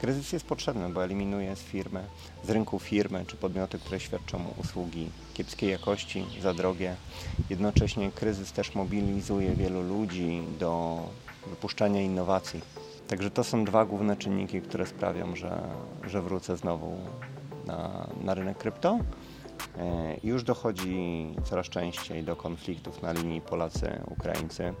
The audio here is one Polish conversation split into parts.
Kryzys jest potrzebny, bo eliminuje z firmy, z rynku firmy czy podmioty, które świadczą usługi kiepskiej jakości, za drogie. Jednocześnie kryzys też mobilizuje wielu ludzi do wypuszczania innowacji. Także to są dwa główne czynniki, które sprawią, że, że wrócę znowu na, na rynek krypto. E, Już dochodzi coraz częściej do konfliktów na linii Polacy-Ukraińcy.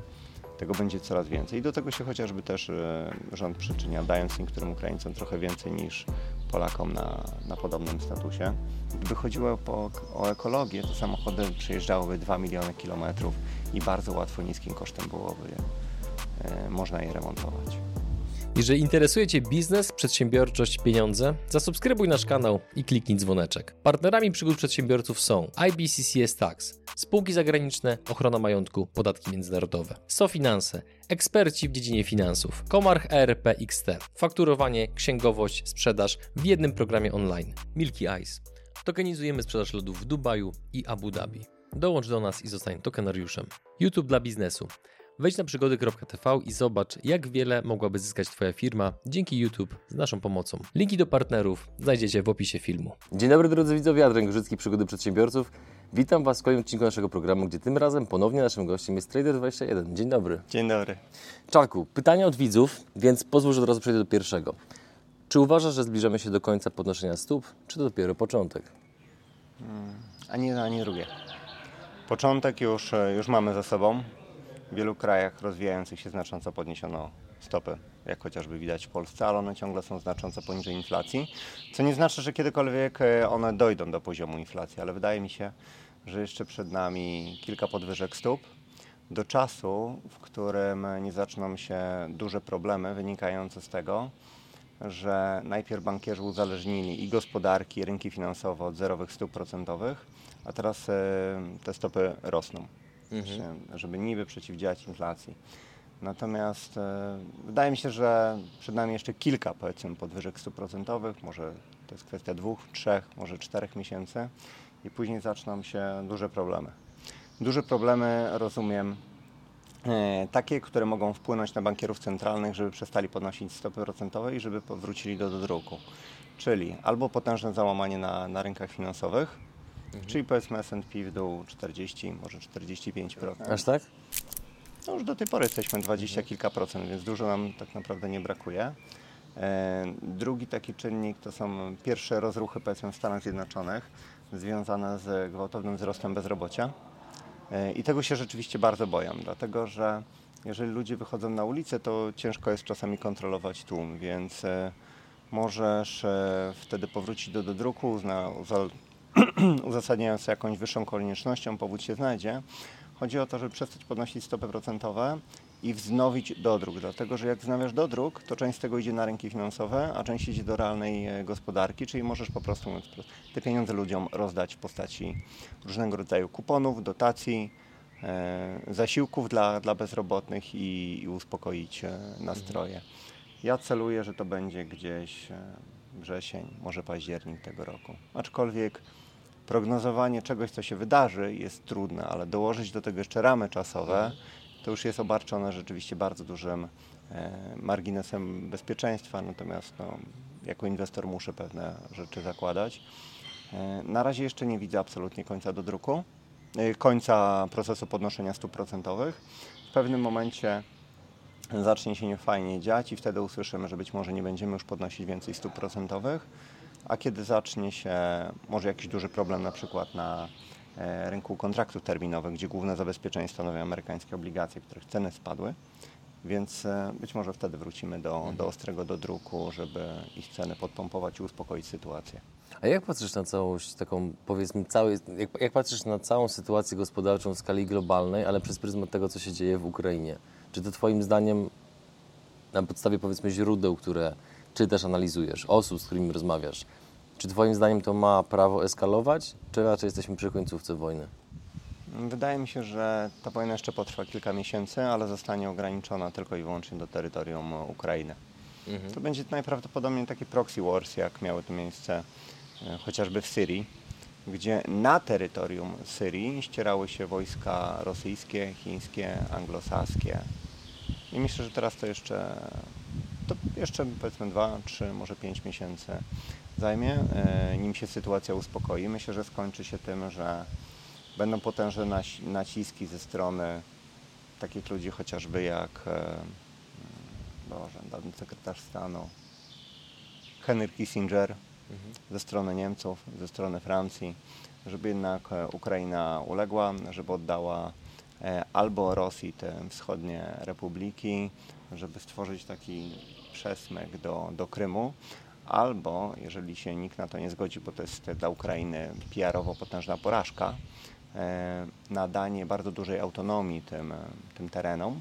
Tego będzie coraz więcej. I do tego się chociażby też e, rząd przyczynia, dając niektórym Ukraińcom trochę więcej niż Polakom na, na podobnym statusie. Gdyby chodziło po, o ekologię, to samochody przejeżdżałyby 2 miliony kilometrów i bardzo łatwo, niskim kosztem byłoby je, można je remontować. Jeżeli interesuje Cię biznes, przedsiębiorczość, pieniądze, zasubskrybuj nasz kanał i kliknij dzwoneczek. Partnerami przygód przedsiębiorców są IBCCS Tax, spółki zagraniczne, ochrona majątku, podatki międzynarodowe, SoFinanse, eksperci w dziedzinie finansów, Komarch ERP XT, fakturowanie, księgowość, sprzedaż w jednym programie online, Milky Ice. Tokenizujemy sprzedaż lodów w Dubaju i Abu Dhabi. Dołącz do nas i zostań tokenariuszem. YouTube dla biznesu. Wejdź na przygody.tv i zobacz, jak wiele mogłaby zyskać Twoja firma dzięki YouTube z naszą pomocą. Linki do partnerów znajdziecie w opisie filmu. Dzień dobry drodzy widzowie, Adrian Grzycki, Przygody Przedsiębiorców. Witam Was w kolejnym odcinku naszego programu, gdzie tym razem ponownie naszym gościem jest Trader21. Dzień dobry. Dzień dobry. Czarku, pytania od widzów, więc pozwól, że od razu przejdę do pierwszego. Czy uważasz, że zbliżamy się do końca podnoszenia stóp, czy to dopiero początek? Ani jedno, ani drugie. Początek już, e, już mamy za sobą. W wielu krajach rozwijających się znacząco podniesiono stopy, jak chociażby widać w Polsce, ale one ciągle są znacząco poniżej inflacji, co nie znaczy, że kiedykolwiek e, one dojdą do poziomu inflacji, ale wydaje mi się, że jeszcze przed nami kilka podwyżek stóp. Do czasu, w którym nie zaczną się duże problemy wynikające z tego, że najpierw bankierzy uzależnili i gospodarki, i rynki finansowe od zerowych stóp procentowych, a teraz e, te stopy rosną, Właśnie, żeby niby przeciwdziałać inflacji. Natomiast e, wydaje mi się, że przed nami jeszcze kilka powiedzmy podwyżek stóp procentowych, może to jest kwestia dwóch, trzech, może czterech miesięcy i później zaczną się duże problemy. Duże problemy rozumiem e, takie, które mogą wpłynąć na bankierów centralnych, żeby przestali podnosić stopy procentowe i żeby powrócili do dodruku. Czyli albo potężne załamanie na, na rynkach finansowych, czyli powiedzmy S&P w dół 40, może 45%. Aż tak? No już do tej pory jesteśmy 20 kilka procent, więc dużo nam tak naprawdę nie brakuje. E, Drugi taki czynnik to są pierwsze rozruchy powiedzmy w Stanach Zjednoczonych związane z gwałtownym wzrostem bezrobocia. E, I tego się rzeczywiście bardzo boję, dlatego że jeżeli ludzie wychodzą na ulicę, to ciężko jest czasami kontrolować tłum, więc e, możesz wtedy powrócić do dodruku, uzna, uzal, uzasadniając to jakąś wyższą koniecznością, powód się znajdzie. Chodzi o to, żeby przestać podnosić stopy procentowe i wznowić dodruk, dlatego że jak wznawiasz dodruk, to część z tego idzie na rynki finansowe, a część idzie do realnej e, gospodarki, czyli możesz po prostu te pieniądze ludziom rozdać w postaci różnego rodzaju kuponów, dotacji, e, zasiłków dla, dla bezrobotnych i, i uspokoić e, nastroje. Ja celuję, że to będzie gdzieś wrzesień, może październik tego roku. Aczkolwiek prognozowanie czegoś, co się wydarzy, jest trudne, ale dołożyć do tego jeszcze ramy czasowe, to już jest obarczone rzeczywiście bardzo dużym e, marginesem bezpieczeństwa, natomiast no, jako inwestor muszę pewne rzeczy zakładać. E, na razie jeszcze nie widzę absolutnie końca do druku, e, końca procesu podnoszenia stóp procentowych. W pewnym momencie zacznie się niefajnie dziać i wtedy usłyszymy, że być może nie będziemy już podnosić więcej stóp procentowych, a kiedy zacznie się może jakiś duży problem na przykład na e, rynku kontraktów terminowych, gdzie główne zabezpieczenie stanowią amerykańskie obligacje, których ceny spadły, więc e, być może wtedy wrócimy do, do ostrego dodruku, żeby ich ceny podpompować i uspokoić sytuację. A jak patrzysz na całość taką, powiedzmy, cały, jak, jak patrzysz na całą sytuację gospodarczą w skali globalnej, ale przez pryzmat tego, co się dzieje w Ukrainie? Czy to Twoim zdaniem, na podstawie powiedzmy źródeł, które czytasz, analizujesz, osób, z którymi rozmawiasz, czy Twoim zdaniem to ma prawo eskalować, czy raczej jesteśmy przy końcówce wojny? Wydaje mi się, że ta wojna jeszcze potrwa kilka miesięcy, ale zostanie ograniczona tylko i wyłącznie do terytorium Ukrainy. To będzie najprawdopodobniej taki proxy wars, jak miały to miejsce e, chociażby w Syrii, gdzie na terytorium Syrii ścierały się wojska rosyjskie, chińskie, anglosaskie. I myślę, że teraz to jeszcze to jeszcze powiedzmy 2, 3, może 5 miesięcy zajmie, e, nim się sytuacja uspokoi. Myślę, że skończy się tym, że będą potężne naci- naciski ze strony takich ludzi chociażby jak e, Boże, dawny sekretarz stanu Henry Kissinger ze strony Niemców, ze strony Francji, żeby jednak e, Ukraina uległa, żeby oddała e, albo Rosji te wschodnie republiki, żeby stworzyć taki przesmyk do, do Krymu, albo jeżeli się nikt na to nie zgodzi, bo to jest dla Ukrainy PR-owo potężna porażka, e, nadanie bardzo dużej autonomii tym, tym terenom,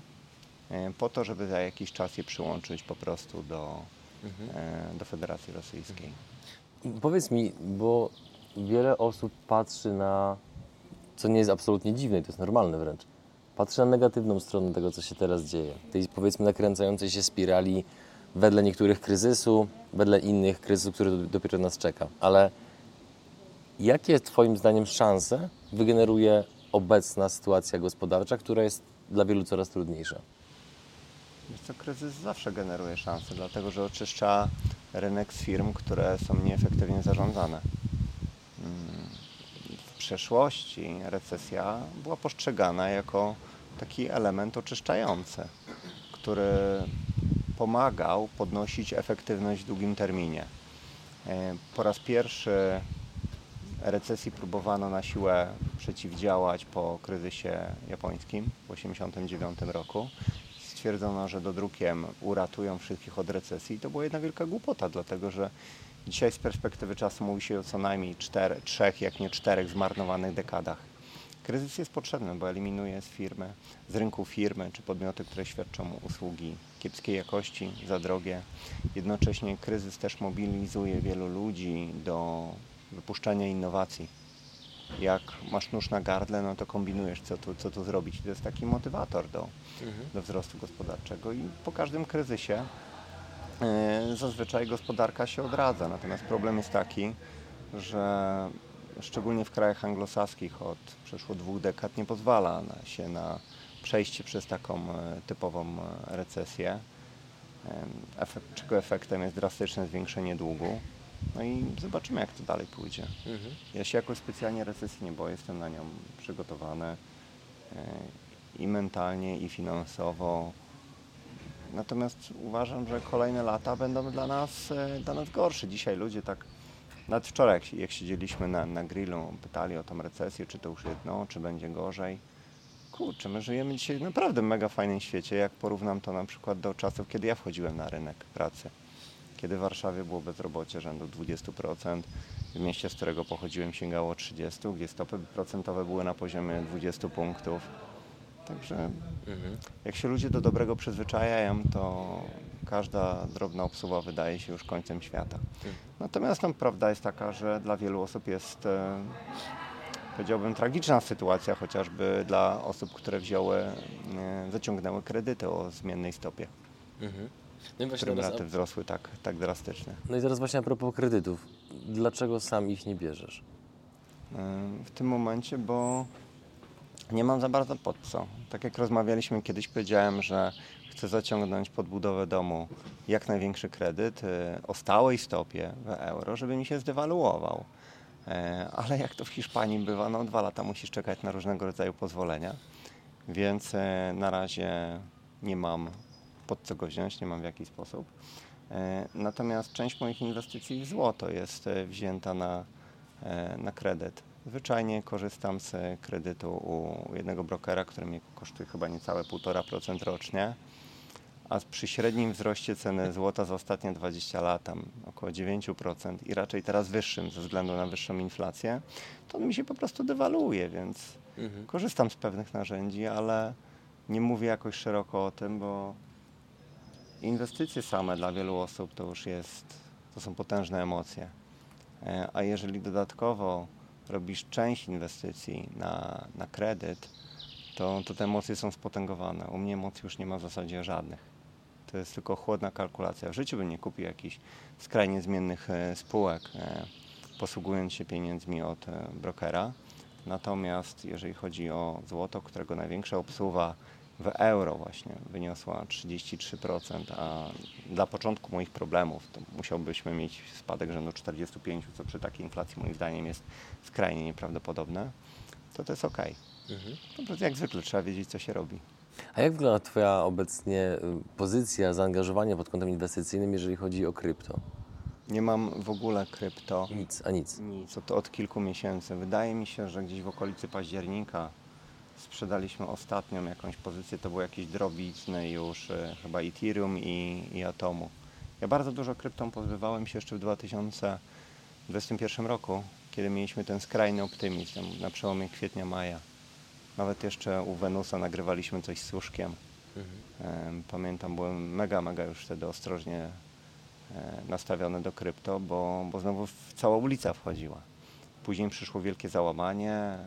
po to, żeby za jakiś czas je przyłączyć po prostu do, e, do Federacji Rosyjskiej. Powiedz mi, bo wiele osób patrzy na, co nie jest absolutnie dziwne, to jest normalne wręcz, patrzy na negatywną stronę tego, co się teraz dzieje. Tej powiedzmy nakręcającej się spirali wedle niektórych kryzysu, wedle innych kryzysu, który do- dopiero nas czeka. Ale jakie Twoim zdaniem szanse wygeneruje obecna sytuacja gospodarcza, która jest dla wielu coraz trudniejsza? Wiesz co, kryzys zawsze generuje szanse, dlatego że oczyszcza rynek z firm, które są nieefektywnie zarządzane. Mm, W przeszłości recesja była postrzegana jako taki element oczyszczający, który pomagał podnosić efektywność w długim terminie. E, Po raz pierwszy recesji próbowano na siłę przeciwdziałać po kryzysie japońskim w 1989 roku. Stwierdzono, że dodrukiem uratują wszystkich od recesji i to była jedna wielka głupota, dlatego że dzisiaj z perspektywy czasu mówi się o co najmniej czter, trzech, jak nie czterech zmarnowanych dekadach. Kryzys jest potrzebny, bo eliminuje z firmy, z rynku firmy czy podmioty, które świadczą usługi kiepskiej jakości, za drogie. Jednocześnie kryzys też mobilizuje wielu ludzi do wypuszczania innowacji. Jak masz nóż na gardle, no to kombinujesz, co tu, co tu zrobić. To jest taki motywator do, do wzrostu gospodarczego i po każdym kryzysie e, zazwyczaj gospodarka się odradza. Natomiast problem jest taki, że szczególnie w krajach anglosaskich od przeszło dwóch dekad nie pozwala na, się na przejście przez taką e, typową e, recesję, efekt, czego efektem jest drastyczne zwiększenie długu. No i zobaczymy, jak to dalej pójdzie. Ja się jakoś specjalnie recesji nie boję, jestem na nią przygotowany e, i mentalnie, i finansowo. Natomiast uważam, że kolejne lata będą dla nas, e, dla nas gorsze. Dzisiaj ludzie tak, nawet wczoraj jak, jak siedzieliśmy na, na grillu, pytali o tą recesję, czy to już jedno, czy będzie gorzej. Kurczę, my żyjemy dzisiaj w naprawdę mega fajnym świecie, jak porównam to na przykład do czasów, kiedy ja wchodziłem na rynek pracy. Kiedy w Warszawie było bezrobocie rzędu 20%, w mieście, z którego pochodziłem sięgało 30%, gdzie stopy procentowe były na poziomie 20 punktów. Także jak się ludzie do dobrego przyzwyczajają, to każda drobna obsuwa wydaje się już końcem świata. Natomiast no, prawda jest taka, że dla wielu osób jest, e, powiedziałbym, tragiczna sytuacja, chociażby dla osób, które wzięły, e, zaciągnęły kredyty o zmiennej stopie, No i, którym teraz, raty wzrosły tak, tak drastycznie. no i teraz właśnie a propos kredytów. Dlaczego sam ich nie bierzesz? E, w tym momencie, bo nie mam za bardzo pod co. Tak jak rozmawialiśmy kiedyś, powiedziałem, że chcę zaciągnąć pod budowę domu jak największy kredyt e, o stałej stopie w euro, żeby mi się zdewaluował. E, Ale jak to w Hiszpanii bywa, no dwa lata musisz czekać na różnego rodzaju pozwolenia, więc na razie nie mam pod co go wziąć, nie mam w jaki sposób. E, Natomiast część moich inwestycji w złoto jest e, wzięta na, e, na kredyt. Zwyczajnie korzystam z kredytu u jednego brokera, który mnie kosztuje chyba niecałe 1,5% rocznie, a przy średnim wzroście ceny złota za ostatnie 20 lat, tam około 9% i raczej teraz wyższym ze względu na wyższą inflację, to on mi się po prostu dewaluuje, więc korzystam z pewnych narzędzi, ale nie mówię jakoś szeroko o tym, bo inwestycje same dla wielu osób to już jest, to są potężne emocje. E, A jeżeli dodatkowo robisz część inwestycji na, na kredyt, to, to te emocje są spotęgowane. U mnie emocji już nie ma w zasadzie żadnych. To jest tylko chłodna kalkulacja. W życiu bym nie kupił jakichś skrajnie zmiennych e, spółek, e, posługując się pieniędzmi od brokera. Natomiast jeżeli chodzi o złoto, którego największa obsuwa w euro właśnie wyniosła 33%, a dla początku moich problemów to musiałbyśmy mieć spadek rzędu 45%, co przy takiej inflacji moim zdaniem jest skrajnie nieprawdopodobne, to to jest ok. Po prostu jak zwykle trzeba wiedzieć, co się robi. A jak wygląda Twoja obecnie y, pozycja, zaangażowanie pod kątem inwestycyjnym, jeżeli chodzi o krypto? Nie mam w ogóle krypto. Nic, a nic. Nic, to od kilku miesięcy. Wydaje mi się, że gdzieś w okolicy października sprzedaliśmy ostatnią jakąś pozycję, to były jakieś drobizny już, e, chyba Ethereum i, i Atomu. Ja bardzo dużo kryptą pozbywałem się jeszcze w 2021 roku, kiedy mieliśmy ten skrajny optymizm na przełomie kwietnia, maja. Nawet jeszcze u Wenusa nagrywaliśmy coś z Słuszkiem. Em, Pamiętam, byłem mega, mega już wtedy ostrożnie e, nastawiony do krypto, bo, bo znowu cała ulica wchodziła. Później przyszło wielkie załamanie,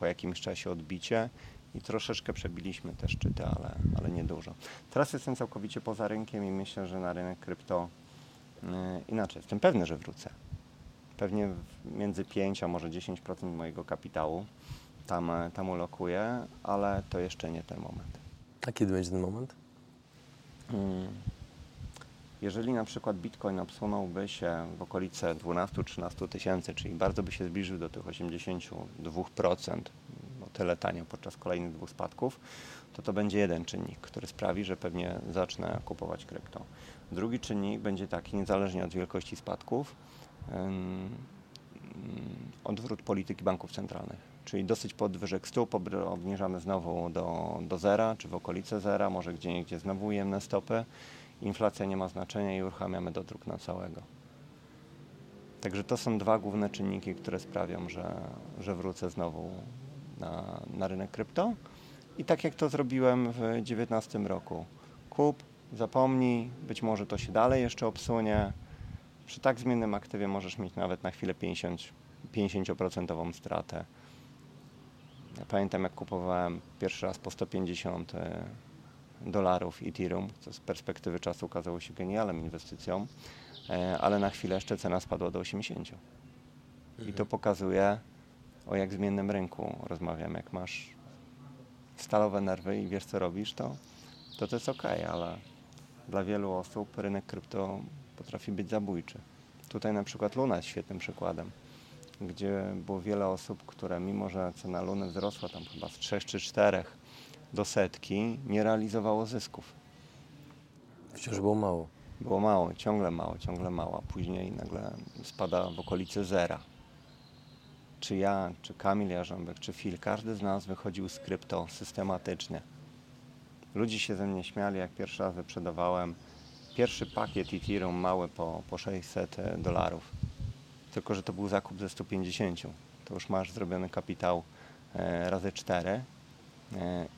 po jakimś czasie odbicie i troszeczkę przebiliśmy te szczyty, ale, ale niedużo. Teraz jestem całkowicie poza rynkiem i myślę, że na rynek krypto y, inaczej. Jestem pewny, że wrócę. Pewnie między 5 a może 10% mojego kapitału tam, e, tam ulokuję, ale to jeszcze nie ten moment. A kiedy będzie ten moment? Mm. Jeżeli na przykład Bitcoin obsunąłby się w okolice 12-13 tysięcy, czyli bardzo by się zbliżył do tych 82%, no tyle tanio podczas kolejnych dwóch spadków, to to będzie jeden czynnik, który sprawi, że pewnie zacznę kupować krypto. Drugi czynnik będzie taki, niezależnie od wielkości spadków, odwrót polityki banków centralnych. Czyli dosyć podwyżek stóp, obniżamy znowu do, do zera, czy w okolice zera, może gdzie niegdzie znowu ujemne stopy. Inflacja nie ma znaczenia i uruchamiamy dodruk na całego. Także to są dwa główne czynniki, które sprawią, że, że wrócę znowu na, na rynek krypto. I tak jak to zrobiłem w 2019 roku. Kup, zapomnij, być może to się dalej jeszcze obsunie. Przy tak zmiennym aktywie możesz mieć nawet na chwilę 50, 50% stratę. Ja pamiętam jak kupowałem pierwszy raz po 150 e, dolarów Ethereum, co z perspektywy czasu okazało się genialną inwestycją, e, ale na chwilę jeszcze cena spadła do 80. I to pokazuje, o jak zmiennym rynku rozmawiam. Jak masz stalowe nerwy i wiesz co robisz, to to, to jest ok, ale dla wielu osób rynek krypto potrafi być zabójczy. Tutaj na przykład Luna jest świetnym przykładem, gdzie było wiele osób, które mimo, że cena Luny wzrosła tam chyba z 3 czy 4 do setki, nie realizowało zysków. Wciąż było mało. Było mało, ciągle mało, ciągle mało, a później nagle spada w okolice zera. Czy ja, czy Kamil Jarząbek, czy Phil, każdy z nas wychodził z krypto systematycznie. Ludzie się ze mnie śmiali, jak pierwszy raz wyprzedawałem pierwszy pakiet Ethereum mały po, po 600 dolarów. Tylko, że to był zakup ze 150. To już masz zrobiony kapitał e, razy 4 e,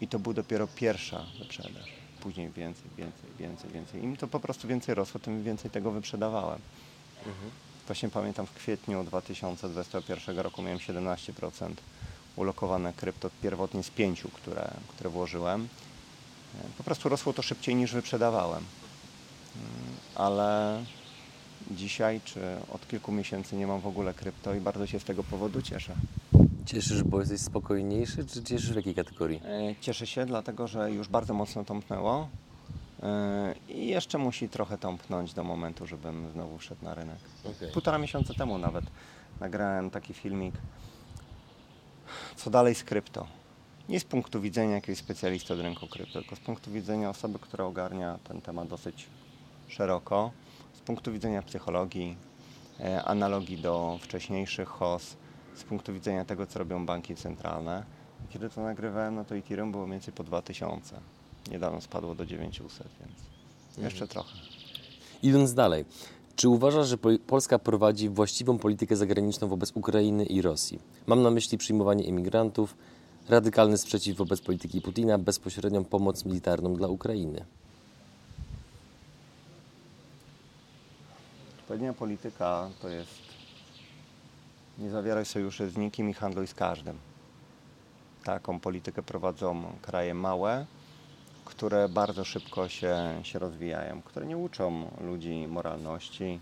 i to był dopiero pierwsza wyprzedaż. Później więcej, więcej, więcej, więcej. Im to po prostu więcej rosło, tym więcej tego wyprzedawałem. Właśnie pamiętam w kwietniu 2021 roku miałem 17% ulokowane krypto pierwotnie z pięciu, które, które włożyłem. E, Po prostu rosło to szybciej niż wyprzedawałem. Mm, Ale dzisiaj czy od kilku miesięcy nie mam w ogóle krypto i bardzo się z tego powodu cieszę. Cieszysz, bo jesteś spokojniejszy, czy cieszysz w jakiej kategorii? E, Cieszę się, dlatego że już bardzo mocno tąpnęło e, i jeszcze musi trochę tąpnąć do momentu, żebym znowu wszedł na rynek. Półtora miesiąca temu nawet nagrałem taki filmik, co dalej z krypto. Nie z punktu widzenia jakiegoś specjalisty od rynku krypto, tylko z punktu widzenia osoby, która ogarnia ten temat dosyć szeroko, z punktu widzenia psychologii, e, analogii do wcześniejszych HOS, z punktu widzenia tego, co robią banki centralne. Kiedy to nagrywałem, no to Ethereum było mniej więcej po 2000. Niedawno spadło do 900, więc jeszcze trochę. Idąc dalej, czy uważasz, że pol- Polska prowadzi właściwą politykę zagraniczną wobec Ukrainy i Rosji? Mam na myśli przyjmowanie imigrantów, radykalny sprzeciw wobec polityki Putina, bezpośrednią pomoc militarną dla Ukrainy. Odpowiednia polityka to jest nie zawieraj sojuszy z nikim i handluj z każdym. Taką politykę prowadzą kraje małe, które bardzo szybko się, się rozwijają, które nie uczą ludzi moralności,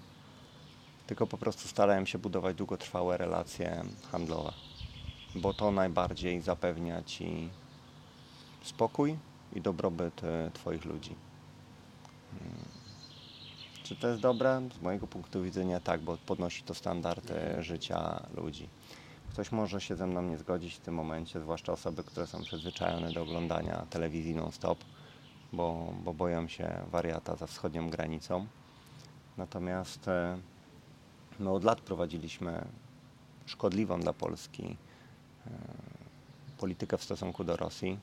tylko po prostu starają się budować długotrwałe relacje handlowe, bo to najbardziej zapewnia ci spokój i dobrobyt e, Twoich ludzi. Czy to jest dobre? Z mojego punktu widzenia tak, bo podnosi to standard e, życia ludzi. Ktoś może się ze mną nie zgodzić w tym momencie, zwłaszcza osoby, które są przyzwyczajone do oglądania telewizji non-stop, bo, bo boją się wariata za wschodnią granicą. Natomiast e, my od lat prowadziliśmy szkodliwą dla Polski e, politykę w stosunku do Rosji.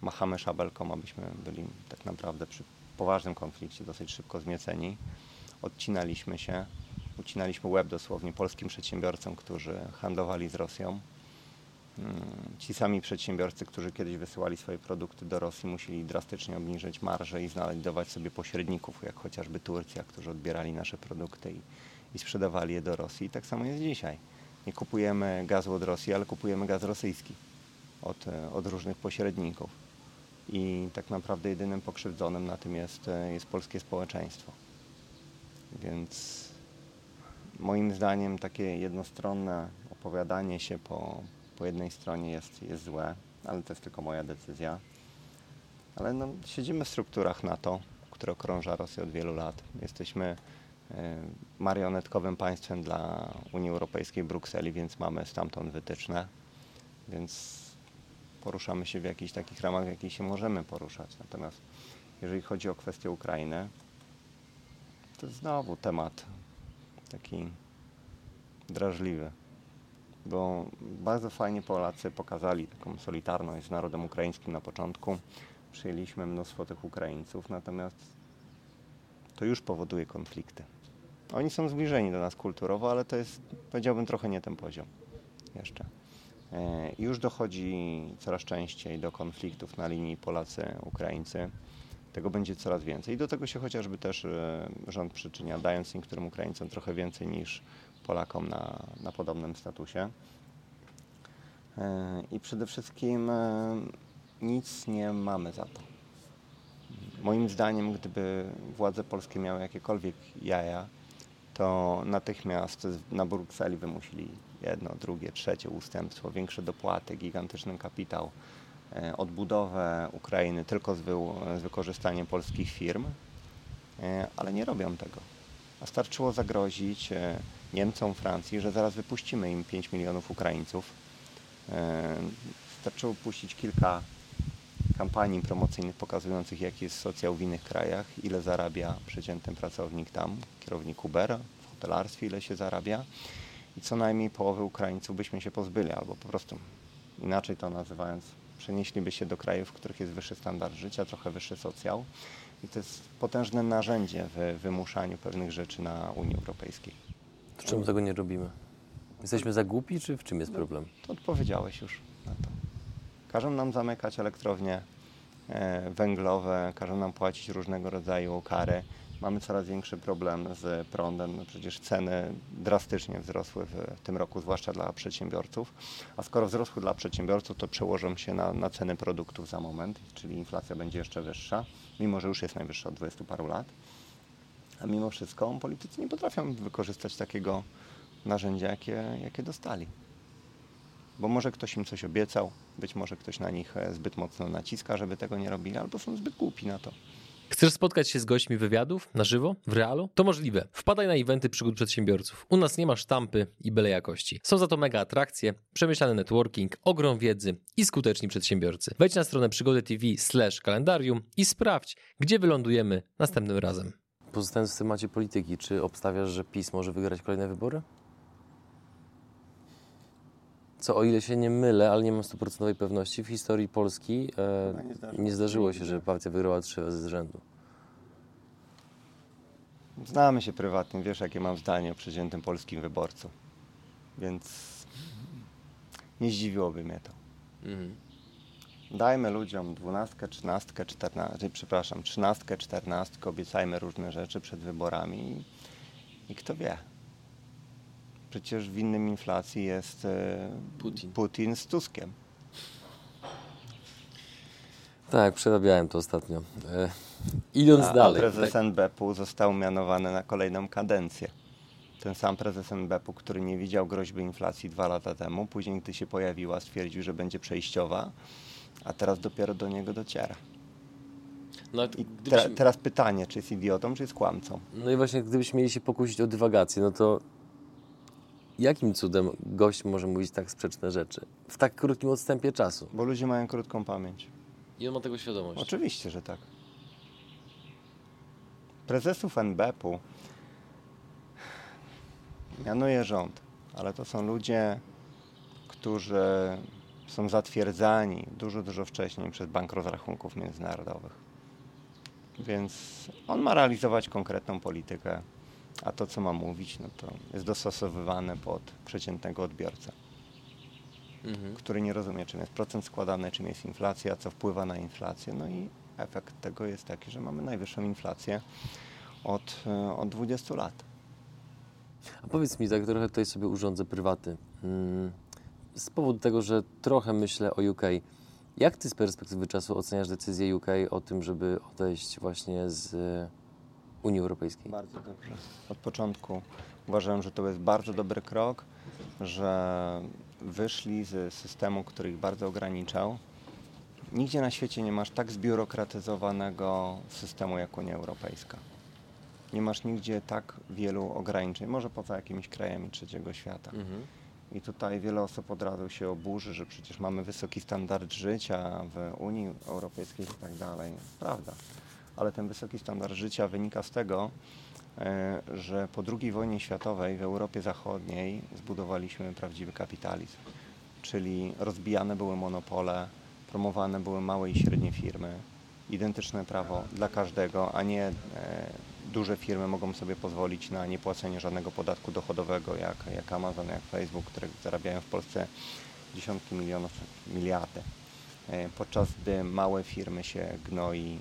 Machamy szabelką, abyśmy byli tak naprawdę przy poważnym konflikcie dosyć szybko zmieceni. Odcinaliśmy się, ucinaliśmy łeb dosłownie polskim przedsiębiorcom, którzy handlowali z Rosją. Mm, Ci sami przedsiębiorcy, którzy kiedyś wysyłali swoje produkty do Rosji, musieli drastycznie obniżyć marże i znajdować sobie pośredników, jak chociażby Turcja, którzy odbierali nasze produkty i, i sprzedawali je do Rosji. I tak samo jest dzisiaj. Nie kupujemy gazu od Rosji, ale kupujemy gaz rosyjski od, e, od różnych pośredników. I tak naprawdę jedynym pokrzywdzonym na tym jest, e, jest polskie społeczeństwo. Więc moim zdaniem takie jednostronne opowiadanie się po, po jednej stronie jest, jest złe, ale to jest tylko moja decyzja. Ale no, siedzimy w strukturach NATO, które okrąża Rosję od wielu lat. Jesteśmy e, marionetkowym państwem dla Unii Europejskiej, Brukseli, więc mamy stamtąd wytyczne. Więc poruszamy się w jakichś takich ramach, w jakich się możemy poruszać. Natomiast jeżeli chodzi o kwestię Ukrainy, to znowu temat taki drażliwy, bo bardzo fajnie Polacy pokazali taką solidarność z narodem ukraińskim na początku. Przyjęliśmy mnóstwo tych Ukraińców, natomiast to już powoduje konflikty. Oni są zbliżeni do nas kulturowo, ale to jest, powiedziałbym, trochę nie ten poziom jeszcze. E, Już dochodzi coraz częściej do konfliktów na linii Polacy-Ukraińcy. Tego będzie coraz więcej. I do tego się chociażby też e, rząd przyczynia, dając niektórym Ukraińcom trochę więcej niż Polakom na, na podobnym statusie. E, I przede wszystkim nic nie mamy za to. Moim zdaniem, gdyby władze polskie miały jakiekolwiek jaja, to natychmiast na Brukseli wymusili jedno, drugie, trzecie ustępstwo, większe dopłaty, gigantyczny kapitał, e, odbudowę Ukrainy tylko z, wy- z wykorzystaniem polskich firm, e, ale nie robią tego. A starczyło zagrozić e, Niemcom, Francji, że zaraz wypuścimy im 5 milionów Ukraińców. Starczyło puścić kilka kampanii promocyjnych pokazujących, jaki jest socjał w innych krajach, ile zarabia przeciętny pracownik tam, kierownik Ubera, w hotelarstwie, ile się zarabia i co najmniej połowy Ukraińców byśmy się pozbyli, albo po prostu inaczej to nazywając, przenieśliby się do krajów, w których jest wyższy standard życia, trochę wyższy socjał. I to jest potężne narzędzie w wymuszaniu pewnych rzeczy na Unii Europejskiej. To czemu tego nie robimy? Jesteśmy za głupi, czy w czym jest problem? To odpowiedziałeś już na to. Każą nam zamykać elektrownie e, węglowe, każą nam płacić różnego rodzaju kary. Mamy coraz większy problem z prądem. No przecież ceny drastycznie wzrosły w, tym roku, zwłaszcza dla przedsiębiorców. A skoro wzrosły dla przedsiębiorców, to przełożą się na, na ceny produktów za moment, czyli inflacja będzie jeszcze wyższa, mimo że już jest najwyższa od 20 paru lat. A mimo wszystko politycy nie potrafią wykorzystać takiego narzędzia, jakie, jakie dostali bo może ktoś im coś obiecał, być może ktoś na nich e, zbyt mocno naciska, żeby tego nie robili, albo są zbyt głupi na to. Chcesz spotkać się z gośćmi wywiadów na żywo, w realu? To możliwe. Wpadaj na eventy przygód przedsiębiorców. U nas nie ma sztampy i byle jakości. Są za to mega atrakcje, przemyślany networking, ogrom wiedzy i skuteczni przedsiębiorcy. Wejdź na stronę przygody TV slash kalendarium i sprawdź, gdzie wylądujemy następnym razem. Pozostając w temacie polityki, czy obstawiasz, że PiS może wygrać kolejne wybory? Co o ile się nie mylę, ale nie mam stuprocentowej pewności, w historii Polski e, nie zdarzyło nie się zdarzyło się, że partia wygrała trzy razy z rzędu. Znamy się prywatnie, wiesz jakie mam zdanie o przeciętnym polskim wyborcu, więc nie zdziwiłoby mnie to. Dajmy ludziom dwunastkę, trzynastkę, czternastkę, przepraszam, trzynastkę, czternastkę, obiecajmy różne rzeczy przed wyborami i, i kto wie. Przecież w innym inflacji jest e, Putin. Putin z Tuskiem. Tak, przerabiałem to ostatnio. E, idąc A, a dalej. prezes tak, NBP-u został mianowany na kolejną kadencję. Ten sam prezes NBP-u, który nie widział groźby inflacji dwa lata temu, później gdy się pojawiła, stwierdził, że będzie przejściowa, a teraz dopiero do niego dociera. No, I gdybyśmy- te, teraz pytanie, czy jest idiotą, czy jest kłamcą? No i właśnie gdybyśmy mieli się pokusić o dywagację, no to jakim cudem gość może mówić tak sprzeczne rzeczy w tak krótkim odstępie czasu? Bo ludzie mają krótką pamięć. I on ma tego świadomość. Oczywiście, że tak. Prezesów NBP-u mianuje rząd, ale to są ludzie, którzy są zatwierdzani dużo, dużo wcześniej przez Bank Rozrachunków Międzynarodowych. Więc on ma realizować konkretną politykę, a to, co ma mówić, no to jest dostosowywane pod przeciętnego odbiorcę Mhm. który nie rozumie, czym jest procent składany, czym jest inflacja, co wpływa na inflację. No i efekt tego jest taki, że mamy najwyższą inflację od, e, od 20 lat. A powiedz mi, tak trochę tutaj sobie urządzę prywaty. Mm, Z powodu tego, że trochę myślę o UK. Jak ty z perspektywy czasu oceniasz decyzję UK o tym, żeby odejść właśnie z Unii Europejskiej? Bardzo dobrze. Od początku uważałem, że to jest bardzo dobry krok, że wyszli z systemu, który ich bardzo ograniczał. Nigdzie na świecie nie masz tak zbiurokratyzowanego systemu jak Unia Europejska. Nie masz nigdzie tak wielu ograniczeń, może poza jakimiś krajami trzeciego świata. Mhm. I tutaj wiele osób od razu się oburzy, że przecież mamy wysoki standard życia w Unii Europejskiej i tak dalej. Prawda. Ale ten wysoki standard życia wynika z tego, e, że po II wojnie światowej w Europie Zachodniej zbudowaliśmy prawdziwy kapitalizm. Czyli rozbijane były monopole, promowane były małe i średnie firmy, identyczne prawo dla każdego, a nie e, duże firmy mogą sobie pozwolić na niepłacenie żadnego podatku dochodowego, jak, jak Amazon, jak Facebook, które zarabiają w Polsce dziesiątki milionów, miliardy. E, Podczas gdy małe firmy się gnoi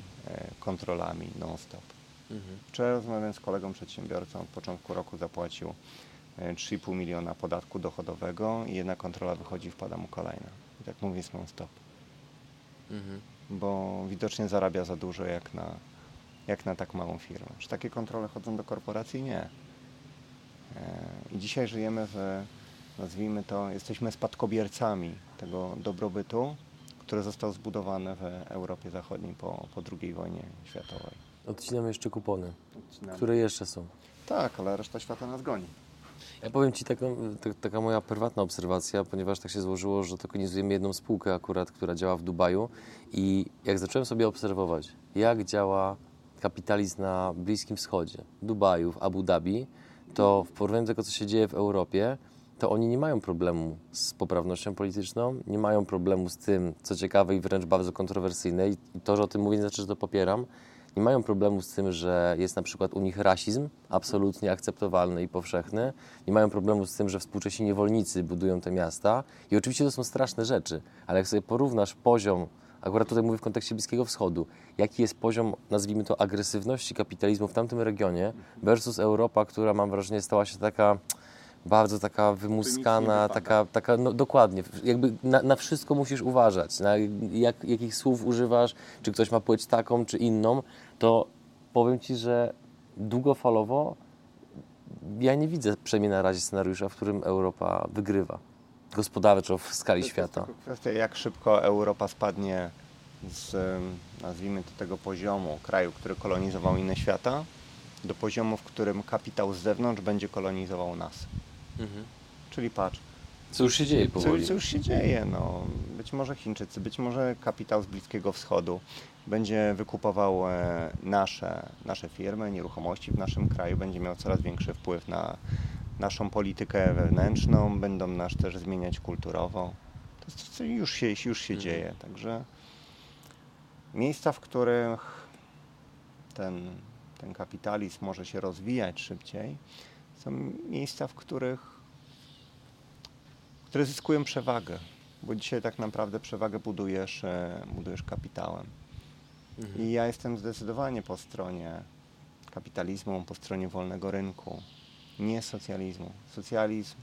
kontrolami non-stop. Mhm. Wczoraj rozmawiałem z kolegą przedsiębiorcą, od początku roku zapłacił e, 3,5 miliona podatku dochodowego i jedna kontrola wychodzi, wpada mu kolejna. I tak mówię jest non-stop Mhm. bo widocznie zarabia za dużo jak na, jak na tak małą firmę. Czy takie kontrole chodzą do korporacji? Nie. E, I dzisiaj żyjemy w, nazwijmy to, jesteśmy spadkobiercami tego dobrobytu, który został zbudowany w Europie Zachodniej po, po II wojnie światowej. Odcinamy jeszcze kupony, Odcinamy. które jeszcze są. Tak, ale reszta świata nas goni. Ja powiem Ci taką, tak, taka moja prywatna obserwacja, ponieważ tak się złożyło, że tokenizujemy jedną spółkę akurat, która działa w Dubaju i jak zacząłem sobie obserwować, jak działa kapitalizm na Bliskim Wschodzie, Dubaju, w Abu Dhabi, to w porównaniu do tego, co się dzieje w Europie, to oni nie mają problemu z poprawnością polityczną, nie mają problemu z tym, co ciekawe i wręcz bardzo kontrowersyjne i to, że o tym mówię, nie znaczy, że to popieram, nie mają problemu z tym, że jest na przykład u nich rasizm absolutnie akceptowalny i powszechny. Nie mają problemu z tym, że współcześni niewolnicy budują te miasta. I oczywiście to są straszne rzeczy, ale jak sobie porównasz poziom, akurat tutaj mówię w kontekście Bliskiego Wschodu, jaki jest poziom, nazwijmy to, agresywności kapitalizmu w tamtym regionie versus Europa, która mam wrażenie stała się taka bardzo taka wymuskana, taka, taka no dokładnie, jakby na, na wszystko musisz uważać, na jak, jakich słów używasz, czy ktoś ma płeć taką, czy inną, to powiem Ci, że długofalowo ja nie widzę przynajmniej na razie scenariusza, w którym Europa wygrywa gospodarczo w skali świata. kwestia, jak szybko Europa spadnie z, nazwijmy to, tego poziomu kraju, który kolonizował inne świata, do poziomu, w którym kapitał z zewnątrz będzie kolonizował nas. Czyli patrz, Co już się dzieje co, powoli. co już się dzieje. No, być może Chińczycy, być może kapitał z Bliskiego Wschodu będzie wykupował e, nasze, nasze firmy, nieruchomości w naszym kraju, będzie miał coraz większy wpływ na naszą politykę wewnętrzną, będą nas też zmieniać kulturowo. To, co już się, już się Mhm. dzieje. Także miejsca, w których ten, ten kapitalizm może się rozwijać szybciej, są miejsca, w których które zyskują przewagę, bo dzisiaj tak naprawdę przewagę budujesz, e, budujesz kapitałem. Mhm. I ja jestem zdecydowanie po stronie kapitalizmu, po stronie wolnego rynku, nie socjalizmu. Socjalizm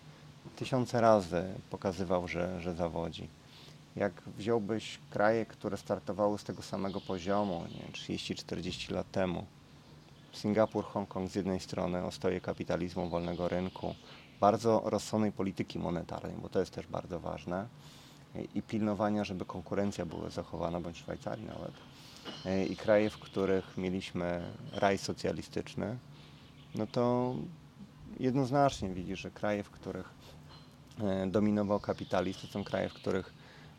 tysiące razy pokazywał, że, że zawodzi. Jak wziąłbyś kraje, które startowały z tego samego poziomu, nie wiem, 30-40 lat temu, Singapur, Hongkong z jednej strony, ostoje kapitalizmu, wolnego rynku, bardzo rozsądnej polityki monetarnej, bo to jest też bardzo ważne, i- pilnowania, żeby konkurencja była zachowana, bądź Szwajcarii nawet. i kraje, w których mieliśmy raj socjalistyczny, no to jednoznacznie widzisz, że kraje, w których e, dominował kapitalizm, to są kraje, w których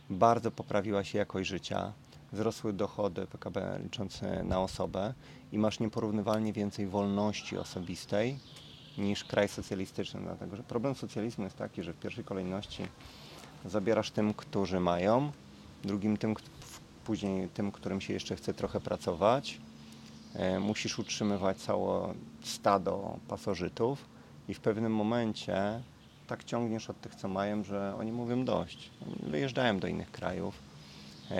bardzo poprawiła się jakość życia, wzrosły dochody PKB liczące na osobę i masz nieporównywalnie więcej wolności osobistej niż kraj socjalistyczny, dlatego że problem socjalizmu jest taki, że w pierwszej kolejności zabierasz tym, którzy mają, drugim tym, później tym, którym się jeszcze chce trochę pracować. E, musisz utrzymywać całe stado pasożytów i w pewnym momencie tak ciągniesz od tych, co mają, że oni mówią dość. Wyjeżdżają do innych krajów. E,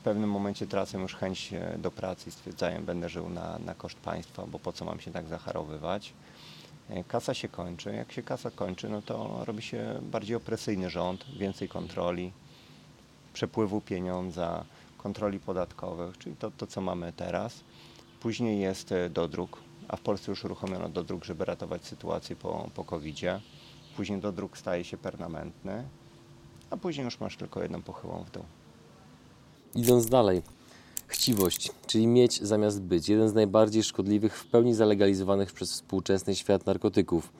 W pewnym momencie tracą już chęć e, do pracy i stwierdzają, będę żył na, na koszt państwa, bo po co mam się tak zacharowywać. E, Kasa się kończy. Jak się kasa kończy, no to robi się bardziej opresyjny rząd, więcej kontroli, przepływu pieniądza, kontroli podatkowych, czyli to, to co mamy teraz. Później jest e, dodruk, a w Polsce już uruchomiono dodruk, żeby ratować sytuację po, po COVID-zie. Później dodruk staje się permanentny, a później już masz tylko jedną pochyłą w dół. Idąc dalej. Chciwość, czyli mieć zamiast być. Jeden z najbardziej szkodliwych, w pełni zalegalizowanych przez współczesny świat narkotyków.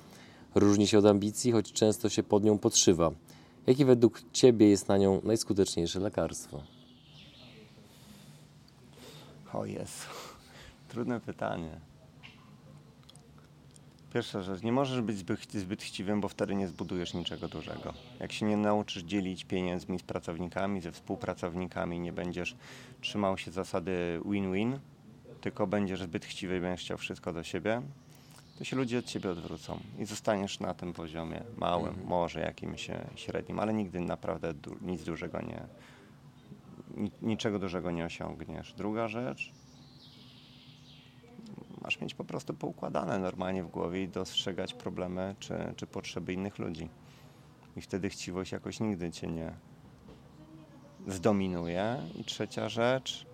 Różni się od ambicji, choć często się pod nią podszywa. Jakie według Ciebie jest na nią najskuteczniejsze lekarstwo? O Jezu, trudne pytanie. Pierwsza rzecz, nie możesz być zbyt, zbyt chciwym, bo wtedy nie zbudujesz niczego dużego. Jak się nie nauczysz dzielić pieniędzmi z pracownikami, ze współpracownikami, nie będziesz trzymał się zasady win-win, tylko będziesz zbyt chciwy i będziesz chciał wszystko do siebie, to się ludzie od ciebie odwrócą i zostaniesz na tym poziomie małym, może jakimś średnim, ale nigdy naprawdę du- nic dużego nie, ni- niczego dużego nie osiągniesz. Druga rzecz, masz mieć po prostu poukładane normalnie w głowie i dostrzegać problemy czy, czy potrzeby innych ludzi. I wtedy chciwość jakoś nigdy cię nie zdominuje. I trzecia rzecz,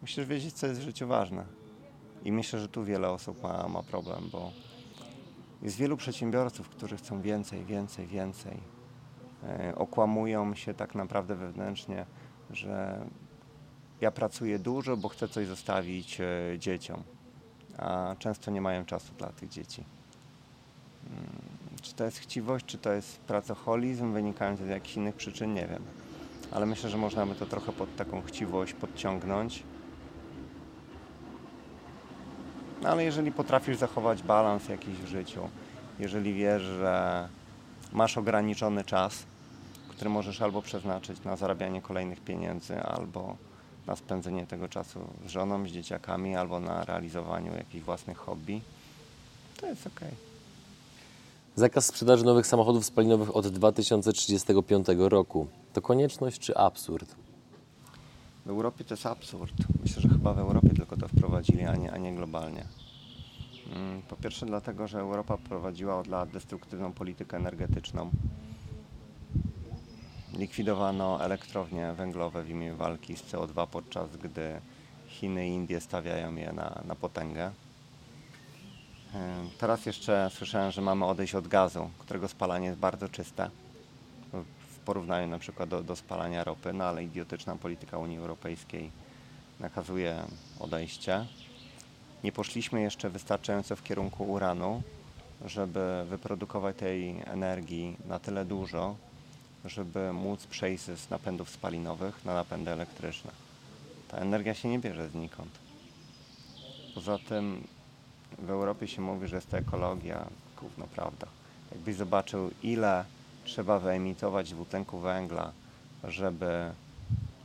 musisz wiedzieć, co jest w życiu ważne. I myślę, że tu wiele osób ma, ma problem, bo jest wielu przedsiębiorców, którzy chcą więcej, więcej, więcej. E, okłamują się tak naprawdę wewnętrznie, że ja pracuję dużo, bo chcę coś zostawić e, dzieciom, a często nie mają czasu dla tych dzieci. Mm, Czy to jest chciwość, czy to jest pracoholizm wynikający z jakichś innych przyczyn, nie wiem. Ale myślę, że można by to trochę pod taką chciwość podciągnąć. No ale jeżeli potrafisz zachować balans jakiś w życiu, jeżeli wiesz, że masz ograniczony czas, który możesz albo przeznaczyć na zarabianie kolejnych pieniędzy, albo na spędzenie tego czasu z żoną, z dzieciakami, albo na realizowaniu jakichś własnych hobby, to jest ok. Zakaz sprzedaży nowych samochodów spalinowych od 2035 roku. To konieczność czy absurd? W Europie to jest absurd. Myślę, że chyba w Europie tylko to wprowadzili, a nie, a nie globalnie. Mm, Po pierwsze dlatego, że Europa prowadziła od lat destruktywną politykę energetyczną. Likwidowano elektrownie węglowe w imię walki z CO2, podczas gdy Chiny i Indie stawiają je na, na potęgę. Ym, Teraz jeszcze słyszałem, że mamy odejść od gazu, którego spalanie jest bardzo czyste w porównaniu na przykład do, do spalania ropy, no ale idiotyczna polityka Unii Europejskiej nakazuje odejście. Nie poszliśmy jeszcze wystarczająco w kierunku uranu, żeby wyprodukować tej energii na tyle dużo, żeby móc przejść z napędów spalinowych na napędy elektryczne. Ta energia się nie bierze znikąd. Poza tym w Europie się mówi, że jest to ekologia, gówno prawda. Jakbyś zobaczył, ile trzeba wyemitować dwutlenku węgla, żeby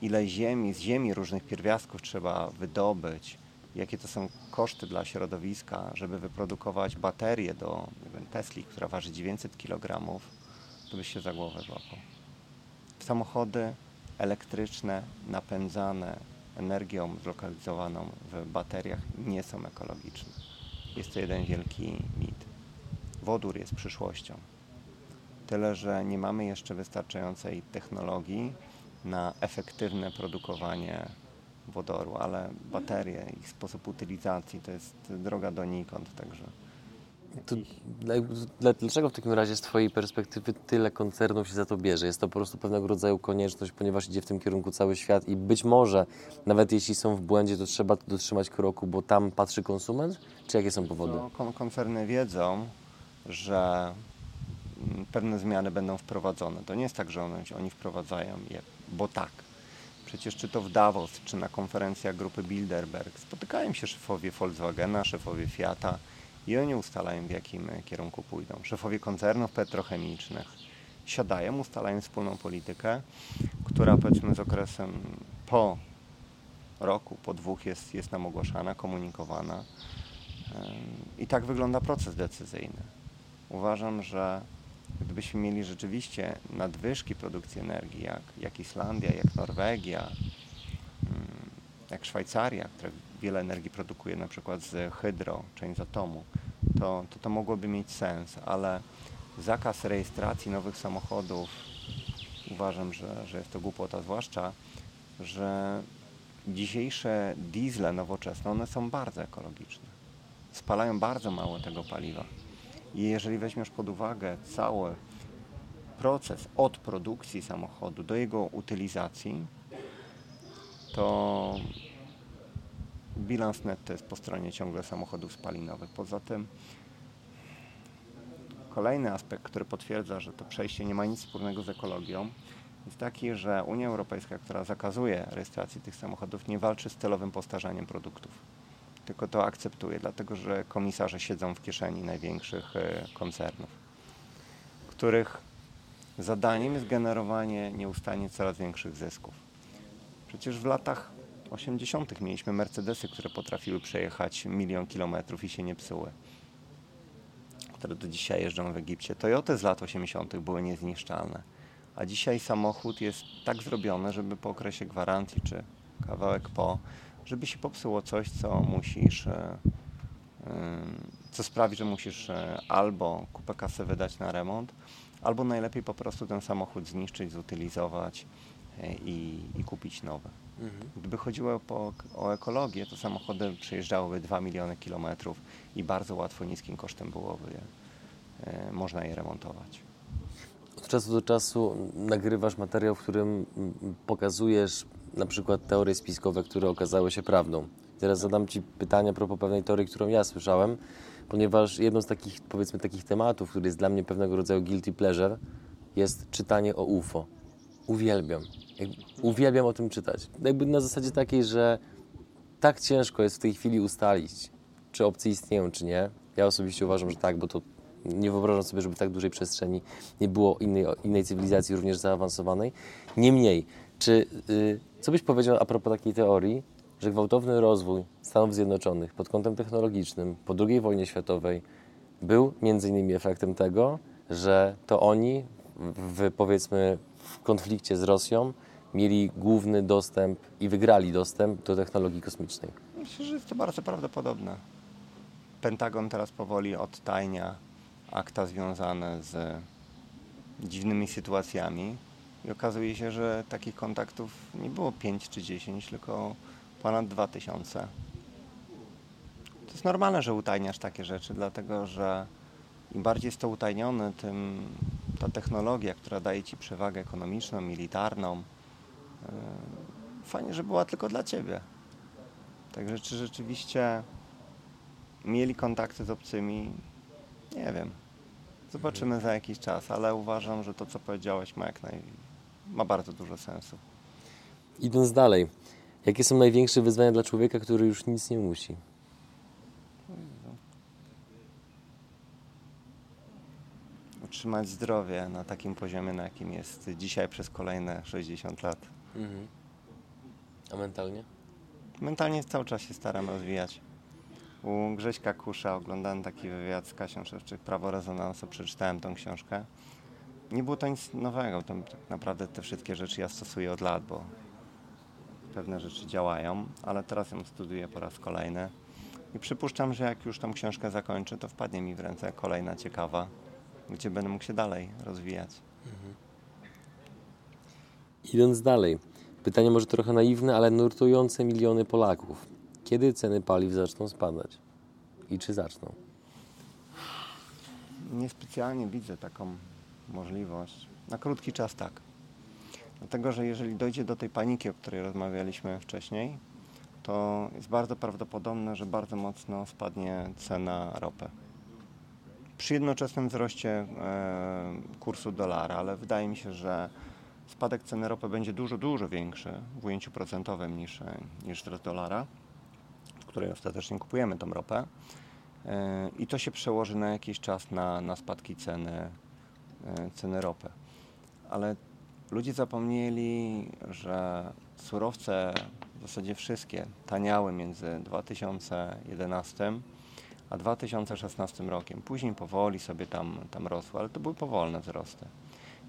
ile ziemi, z ziemi różnych pierwiastków trzeba wydobyć, jakie to są koszty dla środowiska, żeby wyprodukować baterię do wiem, Tesli, która waży 900 kg, to byś się za głowę złapał. Samochody elektryczne, napędzane energią zlokalizowaną w bateriach nie są ekologiczne. Jest to jeden wielki mit. Wodór jest przyszłością. Tyle, że nie mamy jeszcze wystarczającej technologii na efektywne produkowanie wodoru, ale baterie, ich sposób utylizacji to jest droga donikąd, także To, dla- dla- dlaczego w takim razie z Twojej perspektywy tyle koncernów się za to bierze? Jest to po prostu pewnego rodzaju konieczność, ponieważ idzie w tym kierunku cały świat i być może, nawet jeśli są w błędzie, to trzeba dotrzymać kroku, bo tam patrzy konsument? Czy jakie są powody? No, kon- koncerny wiedzą, że pewne zmiany będą wprowadzone. To nie jest tak, że one, oni wprowadzają je, bo tak. Przecież czy to w Davos, czy na konferencjach grupy Bilderberg spotykają się szefowie Volkswagena, szefowie Fiata i oni ustalają w jakim e, kierunku pójdą. Szefowie koncernów petrochemicznych siadają, ustalają wspólną politykę, która powiedzmy z okresem po roku, po dwóch jest, jest nam ogłaszana, komunikowana. I tak wygląda proces decyzyjny. Uważam, że gdybyśmy mieli rzeczywiście nadwyżki produkcji energii, jak, jak Islandia, jak Norwegia, jak Szwajcaria, która wiele energii produkuje na przykład z hydro, część z atomu, to, to to mogłoby mieć sens, ale zakaz rejestracji nowych samochodów uważam, że, że jest to głupota, zwłaszcza, że dzisiejsze diesle nowoczesne, one są bardzo ekologiczne. Spalają bardzo mało tego paliwa. I jeżeli weźmiesz pod uwagę cały proces od produkcji samochodu do jego utylizacji, to bilans netto jest po stronie ciągle samochodów spalinowych. Poza tym kolejny aspekt, który potwierdza, że to przejście nie ma nic wspólnego z ekologią, jest taki, że Unia Europejska, która zakazuje rejestracji tych samochodów, nie walczy z celowym postarzaniem produktów, tylko to akceptuje, dlatego że komisarze siedzą w kieszeni największych e, koncernów, których zadaniem jest generowanie nieustannie coraz większych zysków. Przecież w latach 80. mieliśmy Mercedesy, które potrafiły przejechać milion kilometrów i się nie psuły które do dzisiaj jeżdżą w Egipcie. Toyoty z lat 80. były niezniszczalne. A dzisiaj samochód jest tak zrobiony, żeby po okresie gwarancji czy kawałek po, żeby się popsuło coś, co musisz, e, ym, co sprawi, że musisz e, albo kupę kasy wydać na remont, albo najlepiej po prostu ten samochód zniszczyć, zutylizować e, i, i kupić nowe. Gdyby chodziło po, o ekologię, to samochody przejeżdżałyby 2 miliony kilometrów i bardzo łatwo, niskim kosztem byłoby je, e, można je remontować. Od czasu do czasu nagrywasz materiał, w którym pokazujesz na przykład teorie spiskowe, które okazały się prawdą. Teraz zadam Ci pytanie a propos pewnej teorii, którą ja słyszałem, ponieważ jedną z takich, powiedzmy, takich tematów, który jest dla mnie pewnego rodzaju guilty pleasure, jest czytanie o UFO. Uwielbiam. Uwielbiam o tym czytać. Jakby na zasadzie takiej, że tak ciężko jest w tej chwili ustalić, czy obcy istnieją, czy nie. Ja osobiście uważam, że tak, bo to nie wyobrażam sobie, żeby w tak dużej przestrzeni nie było innej, innej cywilizacji, również zaawansowanej. Niemniej, czy, y, co byś powiedział a propos takiej teorii, że gwałtowny rozwój Stanów Zjednoczonych pod kątem technologicznym po II wojnie światowej był między innymi efektem tego, że to oni w, powiedzmy w konflikcie z Rosją mieli główny dostęp i wygrali dostęp do technologii kosmicznej. Myślę, że jest to bardzo prawdopodobne. Pentagon teraz powoli odtajnia akta związane z dziwnymi sytuacjami i okazuje się, że takich kontaktów nie było 5 czy 10, tylko ponad 2000. To jest normalne, że utajniasz takie rzeczy, dlatego że im bardziej jest to utajnione, tym ta technologia, która daje ci przewagę ekonomiczną, militarną, yy, fajnie, że była tylko dla ciebie. Także czy rzeczywiście mieli kontakty z obcymi? Nie wiem. Zobaczymy za jakiś czas, ale uważam, że to, co powiedziałeś, ma, jak naj... ma bardzo dużo sensu. Idąc dalej, jakie są największe wyzwania dla człowieka, który już nic nie musi? Utrzymać zdrowie na takim poziomie, na jakim jest dzisiaj przez kolejne 60 lat. A mentalnie? Mentalnie cały czas się staram rozwijać. U Grześka Kusza oglądałem taki wywiad z Kasią Szewczyk, Prawo Rezonansu, przeczytałem tą książkę. Nie było to nic nowego, tam tak naprawdę te wszystkie rzeczy ja stosuję od lat, bo pewne rzeczy działają, ale teraz ją studiuję po raz kolejny. I przypuszczam, że jak już tą książkę zakończę, to wpadnie mi w ręce kolejna ciekawa, gdzie będę mógł się dalej rozwijać. Idąc dalej, pytanie może trochę naiwne, ale nurtujące miliony Polaków. Kiedy ceny paliw zaczną spadać? I czy zaczną? Niespecjalnie widzę taką możliwość. Na krótki czas tak. Dlatego, że jeżeli dojdzie do tej paniki, o której rozmawialiśmy wcześniej, to jest bardzo prawdopodobne, że bardzo mocno spadnie cena ropy. Przy jednoczesnym wzroście e, kursu dolara, ale wydaje mi się, że spadek ceny ropy będzie dużo, dużo większy w ujęciu procentowym niż, e, niż wzrost dolara, w której ostatecznie kupujemy tą ropę. E, I to się przełoży na jakiś czas na, na spadki ceny, ceny ropy. Ale ludzie zapomnieli, że surowce w zasadzie wszystkie taniały między 2011 a 2016 rokiem. Później powoli sobie tam, tam rosły, ale to były powolne wzrosty.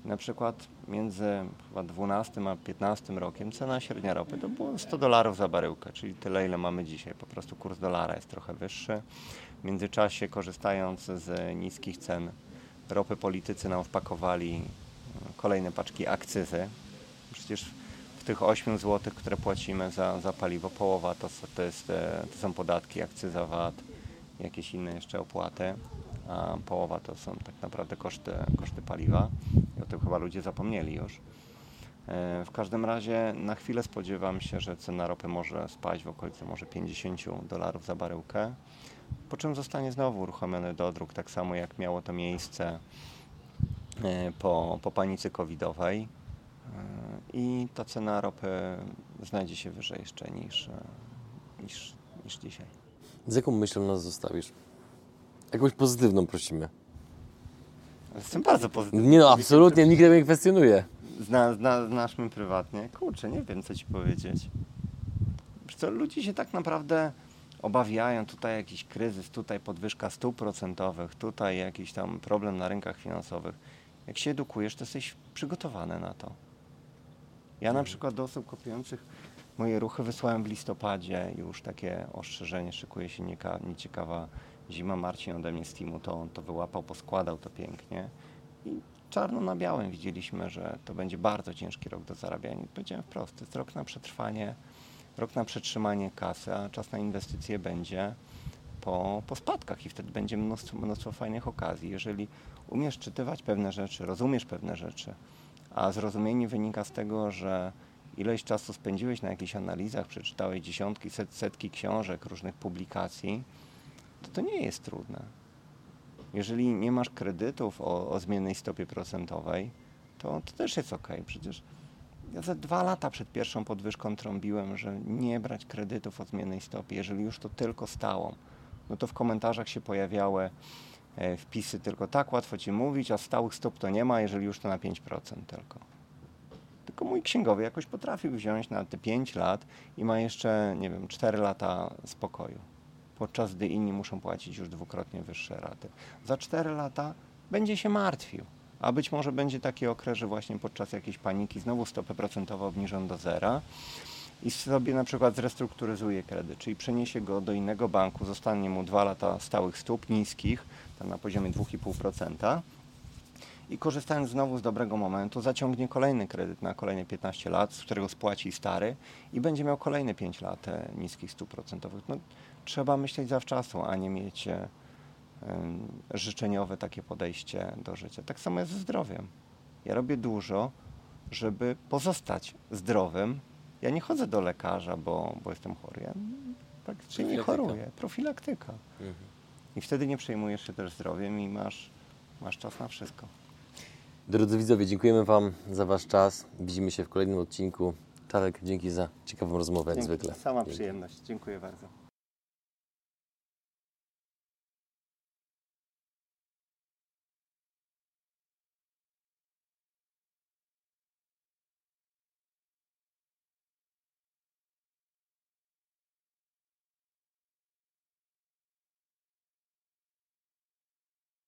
Na przykład między chyba 12 a 15 rokiem cena średnia ropy to było 100 dolarów za baryłkę, czyli tyle ile mamy dzisiaj. Po prostu kurs dolara jest trochę wyższy. W międzyczasie korzystając z niskich cen ropy politycy nam wpakowali e, kolejne paczki akcyzy. Przecież w tych 8 zł, które płacimy za, za paliwo, połowa to, to, jest, e, to są podatki, akcyza VAT, jakieś inne jeszcze opłaty, a połowa to są tak naprawdę koszty, koszty paliwa. I o tym chyba ludzie zapomnieli już. E, W każdym razie na chwilę spodziewam się, że cena ropy może spaść w okolicy może 50 dolarów za baryłkę, po czym zostanie znowu uruchomiony dodruk, tak samo jak miało to miejsce e, po, po panice covidowej E, i ta cena ropy znajdzie się wyżej jeszcze niż, niż, niż dzisiaj. Z jaką myślą nas zostawisz? Jakąś pozytywną prosimy. Jestem bardzo pozytywny. Nie no, absolutnie, nikt tego nie kwestionuje. Zna, zna, znasz mnie prywatnie. Kurczę, nie wiem, co ci powiedzieć. Co, ludzie się tak naprawdę obawiają. Tutaj jakiś kryzys, tutaj podwyżka stóp procentowych, tutaj jakiś tam problem na rynkach finansowych. Jak się edukujesz, to jesteś przygotowany na to. Ja na przykład do osób kopiujących moje ruchy wysłałem w listopadzie. Już takie ostrzeżenie, szykuje się nieka, nieciekawa zima. Marcin ode mnie z teamu to, to wyłapał, poskładał to pięknie. I czarno na białym widzieliśmy, że to będzie bardzo ciężki rok do zarabiania. Powiedziałem wprost, to jest rok na przetrwanie, rok na przetrzymanie kasy, a czas na inwestycje będzie po, po spadkach i wtedy będzie mnóstwo, mnóstwo fajnych okazji. Jeżeli umiesz czytywać pewne rzeczy, rozumiesz pewne rzeczy, a zrozumienie wynika z tego, że ileś czasu spędziłeś na jakichś analizach, przeczytałeś dziesiątki, set, setki książek, różnych publikacji, to to nie jest trudne. Jeżeli nie masz kredytów o, o zmiennej stopie procentowej, to, to też jest ok. Przecież ja za dwa lata przed pierwszą podwyżką trąbiłem, że nie brać kredytów o zmiennej stopie, jeżeli już to tylko stałą. No to w komentarzach się pojawiały e, wpisy tylko tak łatwo ci mówić, a stałych stop to nie ma, jeżeli już to na 5% tylko. Tylko mój księgowy jakoś potrafił wziąć na te 5 lat i ma jeszcze, nie wiem, 4 lata spokoju. Podczas gdy inni muszą płacić już dwukrotnie wyższe raty. Za 4 lata będzie się martwił. A być może będzie taki okres, że właśnie podczas jakiejś paniki znowu stopę procentową obniżą do zera i sobie na przykład zrestrukturyzuje kredyt, czyli przeniesie go do innego banku, zostanie mu 2 lata stałych stóp niskich, tam na poziomie 2,5%, i korzystając znowu z dobrego momentu, zaciągnie kolejny kredyt na kolejne 15 lat, z którego spłaci stary i będzie miał kolejne 5 lat e, niskich stóp procentowych. No, trzeba myśleć zawczasu, a nie mieć e, życzeniowe takie podejście do życia. Tak samo jest ze zdrowiem. Ja robię dużo, żeby pozostać zdrowym. Ja nie chodzę do lekarza, bo, bo jestem chory. Ja praktycznie nie Profilaktyka. choruję. Profilaktyka. I wtedy nie przejmujesz się też zdrowiem i masz, masz czas na wszystko. Drodzy widzowie, dziękujemy Wam za Wasz czas. Widzimy się w kolejnym odcinku. Tarek, dzięki za ciekawą rozmowę jak Dzięki. zwykle. Sama Dzięki. przyjemność. Dziękuję bardzo.